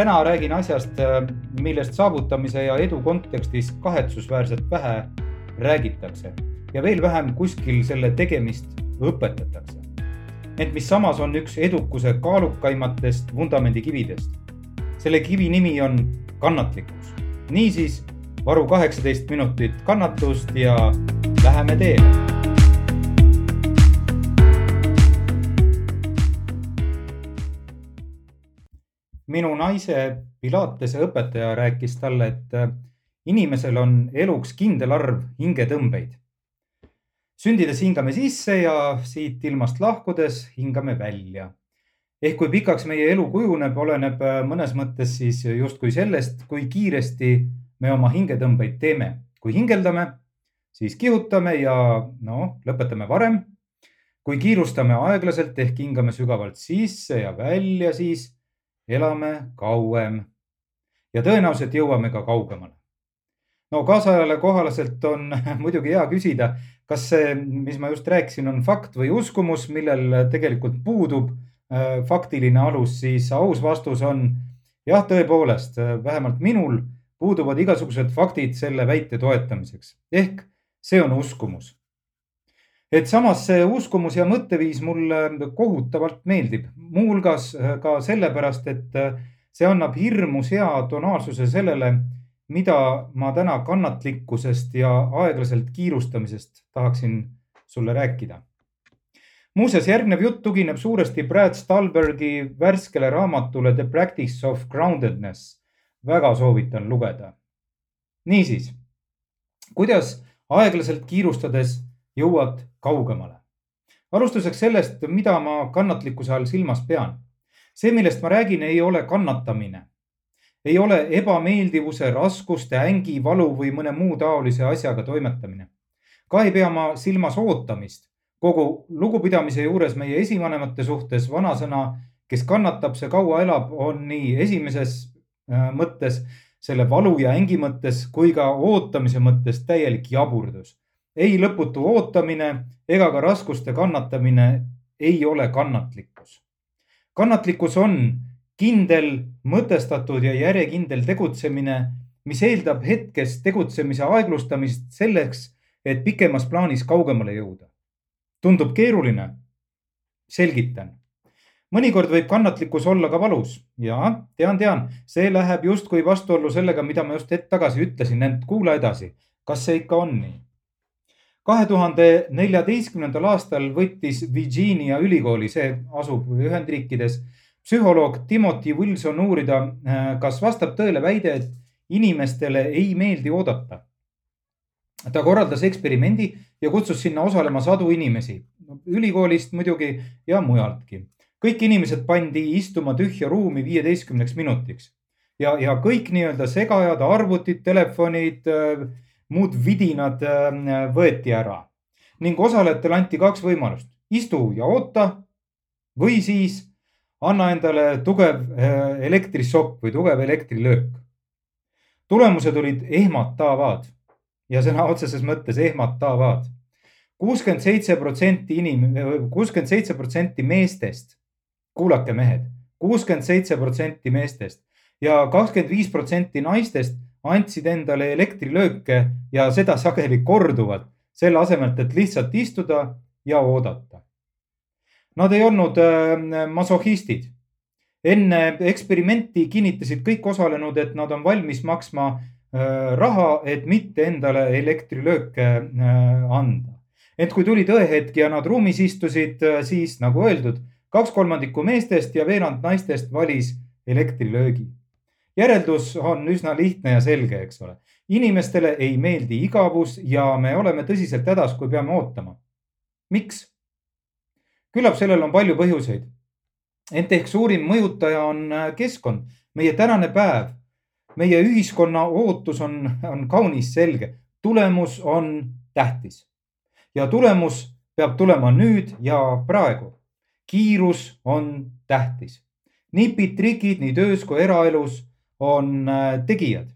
täna räägin asjast, millest saavutamise ja edu kontekstis kahetsusväärselt vähe räägitakse ja veel vähem kuskil selle tegemist õpetatakse. ent mis samas on üks edukuse kaalukaimatest vundamendikividest. selle kivi nimi on kannatlikkus. niisiis varu kaheksateist minutit kannatust ja läheme teele minu naise Pilatese õpetaja rääkis talle, et äh, inimesel on eluks kindel arv hingetõmbeid. sündides hingame sisse ja siit ilmast lahkudes hingame välja. ehk kui pikaks meie elu kujuneb, oleneb äh, mõnes mõttes siis justkui sellest, kui kiiresti me oma hingetõmbeid teeme. kui hingeldame, siis kihutame ja noh, lõpetame varem. kui kiirustame aeglaselt ehk hingame sügavalt sisse ja välja, siis elame kauem. Ja tõenäoliselt jõuame ka kaugemale. no kaasajale kohalaselt on muidugi hea küsida, kas see, mis ma just rääkisin, on fakt või uskumus, millel tegelikult puudub äh, faktiline alus, siis aus vastus on jah, tõepoolest, vähemalt minul puuduvad igasugused faktid selle väite toetamiseks. Ehk see on uskumus et samas see uskumus ja mõtteviis mulle kohutavalt meeldib, muuhulgas äh, ka sellepärast, et äh, see annab hirmus hea tonaalsuse sellele, mida ma täna kannatlikkusest ja aeglaselt kiirustamisest tahaksin sulle rääkida. muuseas, järgnev jutt tugineb suuresti Brad Stulbergi värskele raamatule The Practice of Groundedness. väga soovitan lugeda. niisiis, kuidas aeglaselt kiirustades jõuad kaugemale. alustuseks sellest, mida ma kannatlikkuse all silmas pean. see, millest ma räägin, ei ole kannatamine. ei ole ebameeldivuse, raskuste, ängi, valu või mõne muu taolise asjaga toimetamine. ka ei pea ma silmas ootamist. kogu lugupidamise juures meie esivanemate suhtes vanasõna, kes kannatab, see kaua elab, on nii esimeses äh, mõttes selle valu ja ängi mõttes kui ka ootamise mõttes täielik jaburdus ei lõputu ootamine ega ka raskuste kannatamine ei ole kannatlikkus. kannatlikkus on kindel, mõtestatud ja järjekindel tegutsemine, mis eeldab hetkes tegutsemise aeglustamist selleks, et pikemas plaanis kaugemale jõuda. tundub keeruline? selgitan. mõnikord võib kannatlikkus olla ka valus ja tean, tean, see läheb justkui vastuollu sellega, mida ma just hetk tagasi ütlesin, ent kuula edasi. kas see ikka on nii? Kahe tuhande neljateistkümnendal aastal võttis Virginia ülikooli, see asub Ühendriikides, psühholoog Timothy Wilson uurida, äh, kas vastab tõele väide, et inimestele ei meeldi oodata. ta korraldas eksperimendi ja kutsus sinna osalema sadu inimesi, ülikoolist muidugi ja mujaltki. kõik inimesed pandi istuma tühja ruumi viieteistkümneks minutiks ja, ja kõik nii-öelda segajad, arvutid, telefonid äh, muud vidinad äh, võeti ära ning osalejatele anti kaks võimalust, istu ja oota või siis anna endale tugev äh, elektrisokk või tugev elektrilöök. tulemused olid ehmatavad ja sõna otseses mõttes ehmatavad. kuuskümmend seitse protsenti inim-, kuuskümmend seitse protsenti meestest, kuulake mehed, kuuskümmend seitse protsenti meestest ja kakskümmend viis protsenti naistest andsid endale elektrilööke ja seda sageli korduvalt, selle asemel, et lihtsalt istuda ja oodata. Nad ei olnud äh, masohhistid. enne eksperimenti kinnitasid kõik osalenud, et nad on valmis maksma äh, raha, et mitte endale elektrilööke äh, anda. ent kui tuli tõehetk ja nad ruumis istusid, siis nagu öeldud, kaks kolmandikku meestest ja veerand naistest valis elektrilöögi järeldus on üsna lihtne ja selge, eks ole. inimestele ei meeldi igavus ja me oleme tõsiselt hädas, kui peame ootama. miks? küllap sellel on palju põhjuseid. ent ehk suurim mõjutaja on äh, keskkond, meie tänane päev. meie ühiskonna ootus on, on kaunis selge, tulemus on tähtis ja tulemus peab tulema nüüd ja praegu. kiirus on tähtis. nipid, trikid nii töös kui eraelus on äh, tegijad,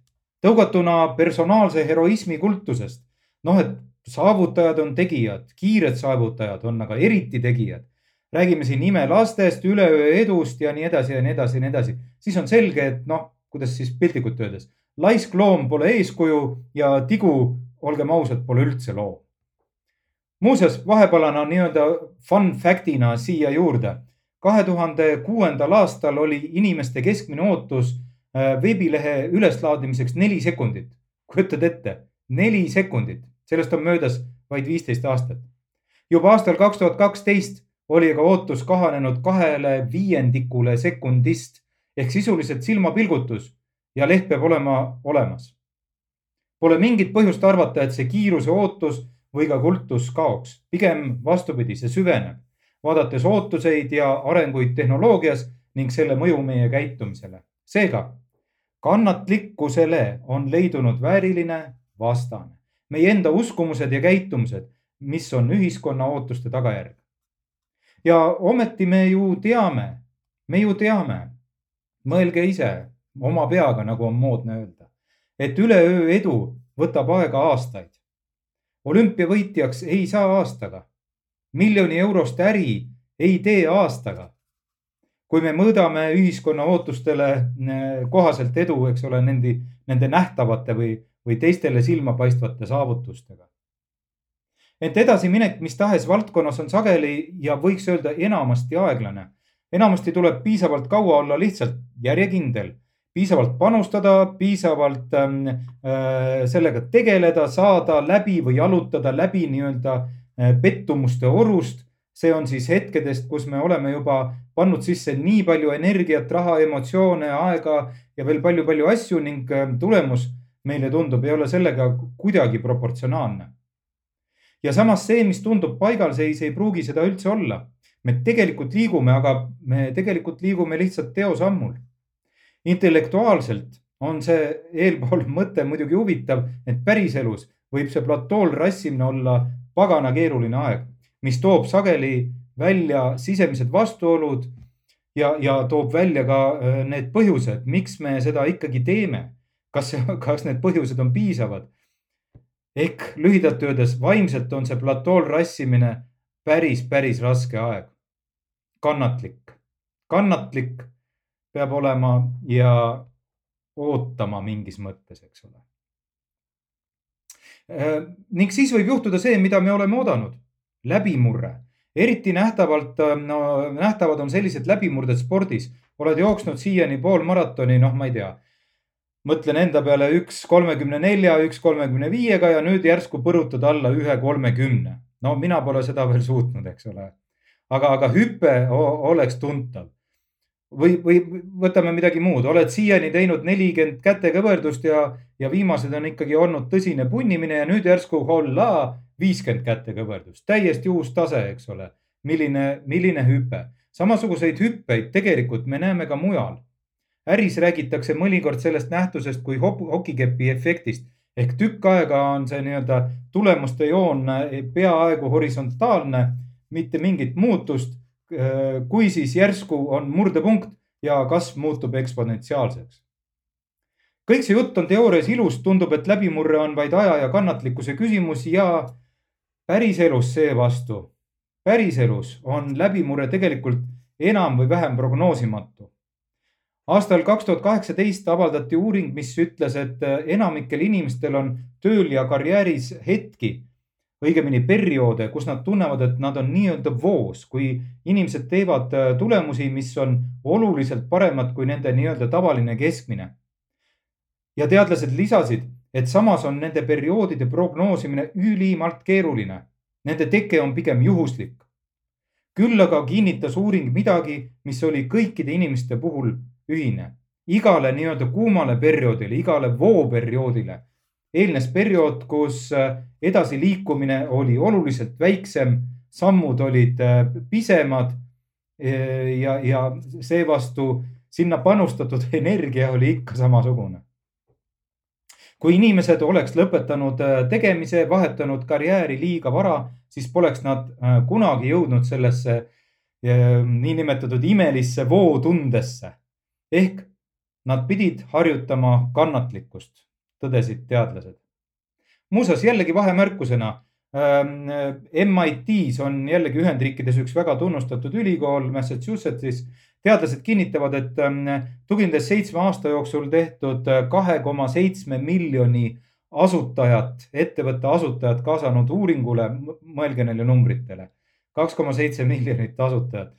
tõugatuna personaalse heroismi kultusest. noh, et saavutajad on tegijad, kiired saavutajad on aga eriti tegijad. räägime siin imelastest, üleöö edust ja nii edasi ja nii edasi ja nii edasi, siis on selge, et noh, kuidas siis piltlikult öeldes, laisk loom pole eeskuju ja tigu, olgem ausad, pole üldse loom. muuseas, vahepalana nii-öelda fun fact'ina siia juurde. kahe tuhande kuuendal aastal oli inimeste keskmine ootus veebilehe üleslaadimiseks neli sekundit. kujutad ette, neli sekundit, sellest on möödas vaid viisteist aastat. juba aastal kaks tuhat kaksteist oli aga ootus kahanenud kahele viiendikule sekundist ehk sisuliselt silmapilgutus ja leht peab olema olemas. Pole mingit põhjust arvata, et see kiiruse ootus või ka kultus kaoks, pigem vastupidi, see süveneb, vaadates ootuseid ja arenguid tehnoloogias ning selle mõju meie käitumisele. seega kannatlikkusele on leidunud vääriline vastane, meie enda uskumused ja käitumused, mis on ühiskonna ootuste tagajärg ja ometi me ju teame, me ju teame, mõelge ise oma peaga, nagu on moodne öelda, et üleöö edu võtab aega aastaid. olümpiavõitjaks ei saa aastaga. miljoni eurost äri ei tee aastaga. Kui me mõõdame ühiskonna ootustele eh, kohaselt edu, eks ole, nende, nende nähtavate või, või teistele silmapaistvate saavutustega ent edasiminek mis tahes valdkonnas on sageli ja võiks öelda enamasti aeglane. enamasti tuleb piisavalt kaua olla lihtsalt järjekindel, piisavalt panustada, piisavalt ähm, äh, sellega tegeleda, saada läbi või jalutada läbi nii-öelda äh, pettumuste orust. see on siis hetkedest, kus me oleme juba pannud sisse nii palju energiat, raha, emotsioone, aega ja veel palju-palju asju ning äh, tulemus meile tundub, ei ole sellega kuidagi proportsionaalne ja samas see, mis tundub paigalseis, ei pruugi seda üldse olla. me tegelikult liigume, aga me tegelikult liigume lihtsalt teosammul. intellektuaalselt on see eelpool mõte muidugi huvitav, et päriselus võib see platool rassimine olla pagana keeruline aeg, mis toob sageli välja sisemised vastuolud ja, ja toob välja ka äh, need põhjused, miks me seda ikkagi teeme. kas, kas need põhjused on piisavad ehk lühidalt öeldes vaimselt on see platool rassimine päris, päris raske aeg. kannatlik, kannatlik peab olema ja ootama mingis mõttes, eks ole. Äh, ning siis võib juhtuda see, mida me oleme oodanud, läbimurre. Eriti nähtavalt no,, nähtavad on sellised läbimurded spordis. oled jooksnud siiani pool maratoni, noh, ma ei tea mõtlen enda peale üks kolmekümne nelja, üks kolmekümne viiega ja nüüd järsku põrutad alla ühe kolmekümne. no mina pole seda veel suutnud, eks ole. aga, aga hüpe oleks tuntav. Või, või võtame midagi muud, oled siiani teinud nelikümmend kätekõverdust ja, ja viimased on ikkagi olnud tõsine punnimine ja nüüd järsku hollaa, viiskümmend kätekõverdust, täiesti uus tase, eks ole. milline, milline hüpe. samasuguseid hüppeid tegelikult me näeme ka mujal äris räägitakse mõnikord sellest nähtusest kui hokikepi efektist ehk tükk aega on see nii-öelda tulemuste joon peaaegu horisontaalne, mitte mingit muutust. Eh, kui siis järsku on murdepunkt ja kasv muutub eksponentsiaalseks. kõik see jutt on teoorias ilus, tundub, et läbimurre on vaid aja ja kannatlikkuse küsimus ja päriselus seevastu, päriselus on läbimurre tegelikult enam või vähem prognoosimatu aastal kaks tuhat kaheksateist avaldati uuring, mis ütles, et äh, enamikel inimestel on tööl ja karjääris hetki, õigemini perioode, kus nad tunnevad, et nad on nii-öelda voos, kui inimesed teevad äh, tulemusi, mis on oluliselt paremad kui nende nii-öelda tavaline keskmine. ja teadlased lisasid, et samas on nende perioodide prognoosimine ülimalt keeruline. Nende teke on pigem juhuslik. küll aga kinnitas uuring midagi, mis oli kõikide inimeste puhul ühine. igale nii-öelda kuumale perioodile, igale vooperioodile eelnes periood, kus äh, edasiliikumine oli oluliselt väiksem, sammud olid äh, pisemad äh, ja, ja seevastu sinna panustatud energia oli ikka samasugune. kui inimesed oleks lõpetanud tegemise, vahetanud karjääri liiga vara, siis poleks nad kunagi jõudnud sellesse niinimetatud imelisse vootundesse ehk nad pidid harjutama kannatlikkust, tõdesid teadlased. muuseas jällegi vahemärkusena, MIT-s on jällegi Ühendriikides üks väga tunnustatud ülikool Massachusettsis. teadlased kinnitavad, et tuginedes seitsme aasta jooksul tehtud kahe koma seitsme miljoni asutajat, ettevõtte asutajat kaasanud uuringule, mõelge neile numbritele, kaks koma seitse miljonit asutajat.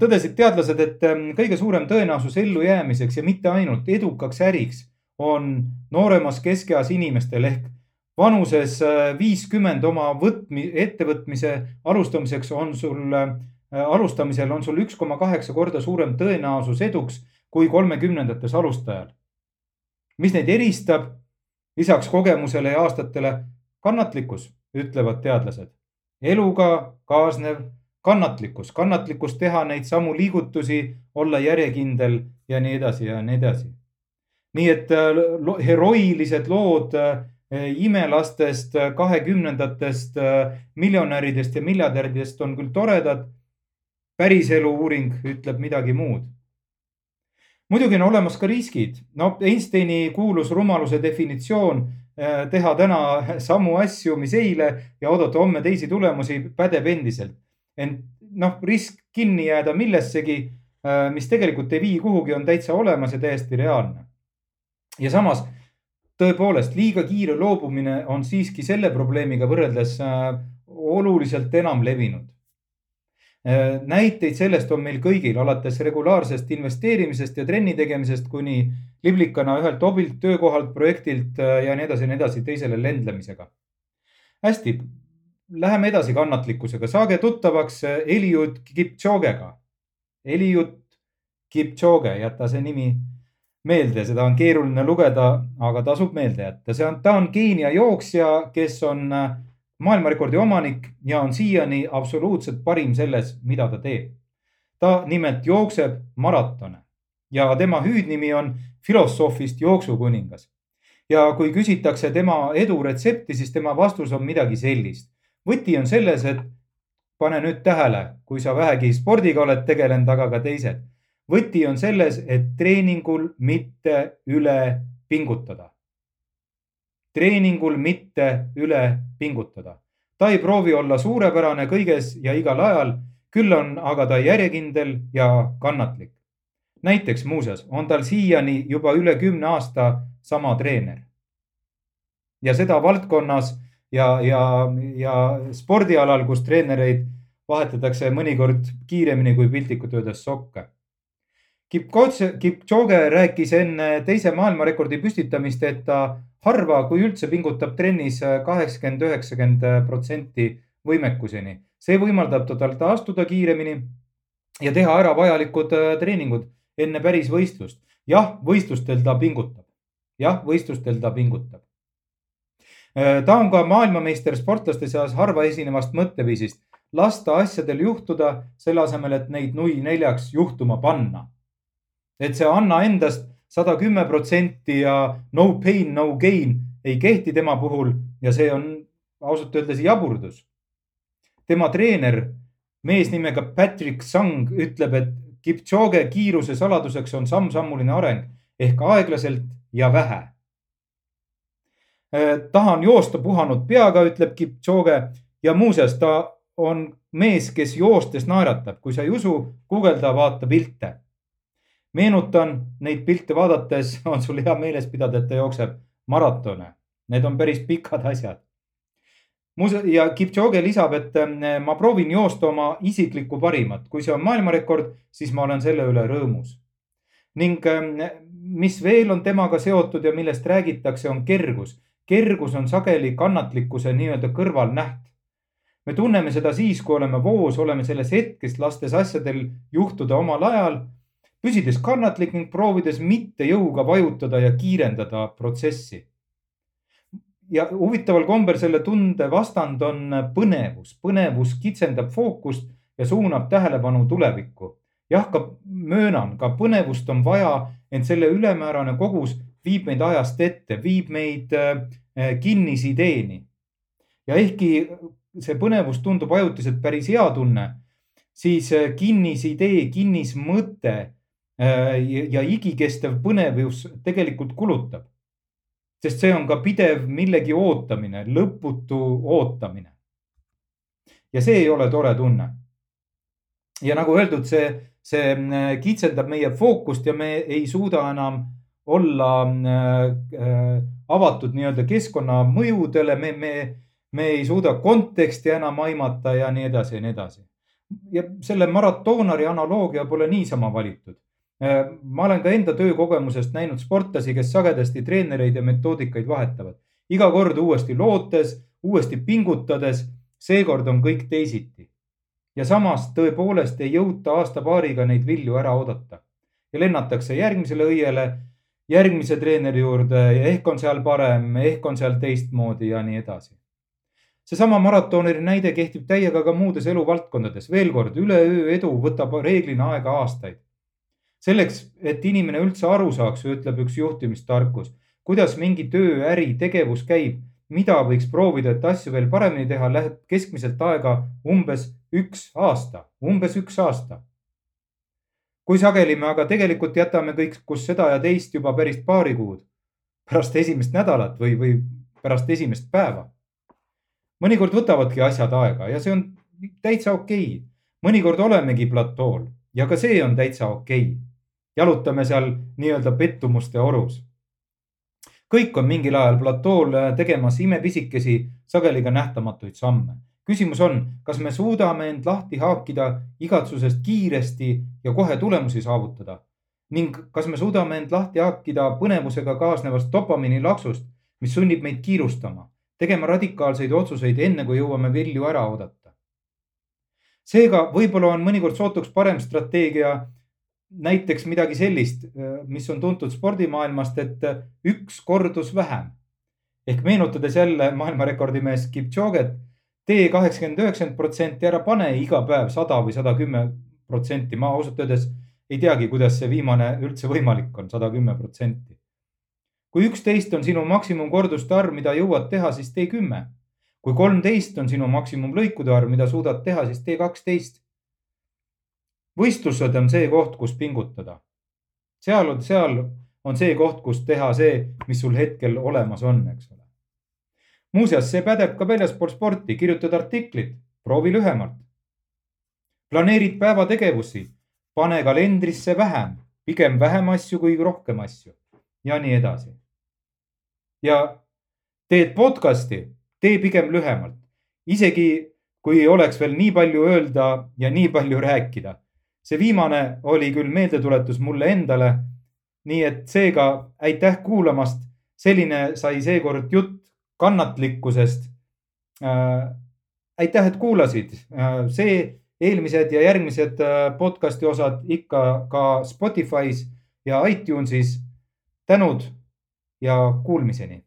tõdesid teadlased, et kõige suurem tõenäosus ellujäämiseks ja mitte ainult edukaks äriks on nooremas keskeas inimestel ehk vanuses viiskümmend oma võtmi, ettevõtmise alustamiseks on sul, alustamisel on sul üks koma kaheksa korda suurem tõenäosus eduks kui kolmekümnendates alustajal. mis neid eristab? lisaks kogemusele ja aastatele kannatlikkus, ütlevad teadlased. eluga kaasnev kannatlikkus, kannatlikkus teha neid samu liigutusi, olla järjekindel ja nii edasi ja nii edasi. Nii et äh, heroilised lood äh, imelastest, kahekümnendatest, äh, miljonäridest ja miljardäridest on küll toredad. päriselu uuring ütleb midagi muud muidugi on olemas ka riskid, no Einsteini kuulus rumaluse definitsioon teha täna samu asju, mis eile ja oodata homme teisi tulemusi, pädeb endiselt. ent noh, risk kinni jääda millessegi, mis tegelikult ei vii kuhugi, on täitsa olemas ja täiesti reaalne. Ja samas tõepoolest liiga kiire loobumine on siiski selle probleemiga võrreldes äh, oluliselt enam levinud Äh, näiteid sellest on meil kõigil, alates regulaarsest investeerimisest ja trenni tegemisest kuni liblikana ühelt hobilt, töökohalt, projektilt äh, ja nii edasi ja nii edasi teisele lendlemisega. hästi, läheme edasi kannatlikkusega, saage tuttavaks Eliud Kipchogega. Eliud Kipchoge, jäta see nimi meelde, seda on keeruline lugeda, aga tasub meelde jätta, see on, ta on Keenia jooksja, kes on maailmarekordi omanik ja on siiani absoluutselt parim selles, mida ta teeb. ta nimelt jookseb maratone ja tema hüüdnimi on filosoofist jooksukuningas. ja kui küsitakse tema edu retsepti, siis tema vastus on midagi sellist. võti on selles, et pane nüüd tähele, kui sa vähegi spordiga oled tegelenud, aga ka teised. Võti on selles, et treeningul mitte üle pingutada treeningul mitte üle pingutada. ta ei proovi olla suurepärane kõiges ja igal ajal, küll on aga ta järjekindel ja kannatlik. näiteks muuseas on tal siiani juba üle kümne aasta sama treener. ja seda valdkonnas ja, ja, ja spordialal, kus treenereid vahetatakse mõnikord kiiremini kui piltlikult öeldes sokke Kipchoge rääkis enne teise maailmarekordi püstitamist, et ta harva, kui üldse pingutab trennis kaheksakümmend, üheksakümmend protsenti võimekuseni. see võimaldab tal taastuda kiiremini ja teha ära vajalikud äh, treeningud enne päris võistlust. jah, võistlustel ta pingutab. jah, võistlustel ta pingutab. Äh, ta on ka maailmameister sportlaste seas harva esinevast mõtteviisist lasta asjadel juhtuda, selle asemel, et neid nui neljaks juhtuma panna et see anna endast sada kümme protsenti ja no pain, no gain ei kehti tema puhul ja see on ausalt öeldes jaburdus. tema treener, mees nimega Patrick Sang ütleb, et Kipchoge kiiruse saladuseks on samm-sammuline areng ehk aeglaselt ja vähe. Äh, tahan joosta puhanud peaga, ütleb Kipchoge ja muuseas, ta on mees, kes joostes naeratab, kui sa ei usu, guugelda, vaata pilte meenutan neid pilte vaadates, on sul hea meeles pidada, et ta jookseb maratone. Need on päris pikad asjad. muuse- ja Kipchoge lisab, et eh, ma proovin joosta oma isiklikku parimat, kui see on maailmarekord, siis ma olen selle üle rõõmus. ning eh, mis veel on temaga seotud ja millest räägitakse, on kergus. kergus on sageli kannatlikkuse nii-öelda kõrvalnäht me tunneme seda siis, kui oleme voos, oleme selles hetkes, lastes asjadel juhtuda omal ajal püsides kannatlik ning proovides mitte jõuga vajutada ja kiirendada protsessi. ja huvitaval kombel selle tunde vastand on põnevus. põnevus kitsendab fookust ja suunab tähelepanu tulevikku. jah, ka möönan, ka põnevust on vaja, ent selle ülemäärane kogus viib meid ajast ette, viib meid äh, kinnisideeni. ja ehkki see põnevus tundub ajutiselt päris hea tunne, siis äh, kinnisidee, kinnismõte ja igikestev põnevus tegelikult kulutab. sest see on ka pidev millegi ootamine, lõputu ootamine. ja see ei ole tore tunne. ja nagu öeldud, see, see äh, kitsendab meie fookust ja me ei suuda enam olla äh, avatud nii-öelda keskkonnamõjudele, me, me, me ei suuda konteksti enam aimata ja nii edasi ja nii edasi. ja selle maratonari analoogia pole niisama valitud Äh, ma olen ka enda töökogemusest näinud sportlasi, kes sagedasti treenereid ja metoodikaid vahetavad. iga kord uuesti lootes, uuesti pingutades, seekord on kõik teisiti. ja samas tõepoolest ei jõuta aasta-paariga neid vilju ära oodata ja lennatakse järgmisele õiele, järgmise treeneri juurde ja ehk on seal parem, ehk on seal teistmoodi ja nii edasi. seesama maratoneri näide kehtib täiega ka muudes eluvaldkondades. veel kord, üleöö edu võtab reeglina aega aastaid selleks, et inimene üldse aru saaks, ütleb üks juhtimistarkus, kuidas mingi töö, äri, tegevus käib, mida võiks proovida, et asju veel paremini teha, läheb keskmiselt aega umbes üks aasta, umbes üks aasta. kui sageli me aga tegelikult jätame kõik, kus seda ja teist juba päris paari kuud. Pärast esimest nädalat või, või pärast esimest päeva. mõnikord võtavadki asjad aega ja see on täitsa okei. Okay.. mõnikord olemegi platool ja ka see on täitsa okei. okay jalutame seal nii-öelda pettumuste orus. kõik on mingil ajal platool äh, tegemas imepisikesi, sageli ka nähtamatuid samme. küsimus on, kas me suudame end lahti haakida igatsusest kiiresti ja kohe tulemusi saavutada ning kas me suudame end lahti haakida põnevusega kaasnevast dopamiini laksust, mis sunnib meid kiirustama, tegema radikaalseid otsuseid, enne kui jõuame vilju ära oodata. seega võib-olla on mõnikord sootuks parem strateegia näiteks midagi sellist, mis on tuntud spordimaailmast, et üks kordus vähem. ehk meenutades jälle maailmarekordimees Kipchoget, tee kaheksakümmend, üheksakümmend protsenti, ära pane iga päev sada või sada kümme protsenti. ma ausalt öeldes ei teagi, kuidas see viimane üldse võimalik on, sada kümme protsenti. kui üksteist on sinu maksimumkorduste arv, mida jõuad teha, siis tee kümme. kui kolmteist on sinu maksimumlõikude arv, mida suudad teha, siis tee kaksteist võistlused on see koht, kus pingutada. seal on, seal on see koht, kus teha see, mis sul hetkel olemas on, eks ole. muuseas, see pädeb ka väljaspool sporti, kirjutad artiklit, proovi lühemalt. planeerid päevategevusi, pane kalendrisse vähem, pigem vähem asju kui rohkem asju ja nii edasi. ja teed podcast'i, tee pigem lühemalt, isegi kui oleks veel nii palju öelda ja nii palju rääkida see viimane oli küll meeldetuletus mulle endale. nii et seega aitäh kuulamast. selline sai seekord jutt kannatlikkusest äh,. aitäh, et kuulasid äh,. see, eelmised ja järgmised äh, podcast'i osad ikka ka Spotify's ja iTunes'is. tänud ja kuulmiseni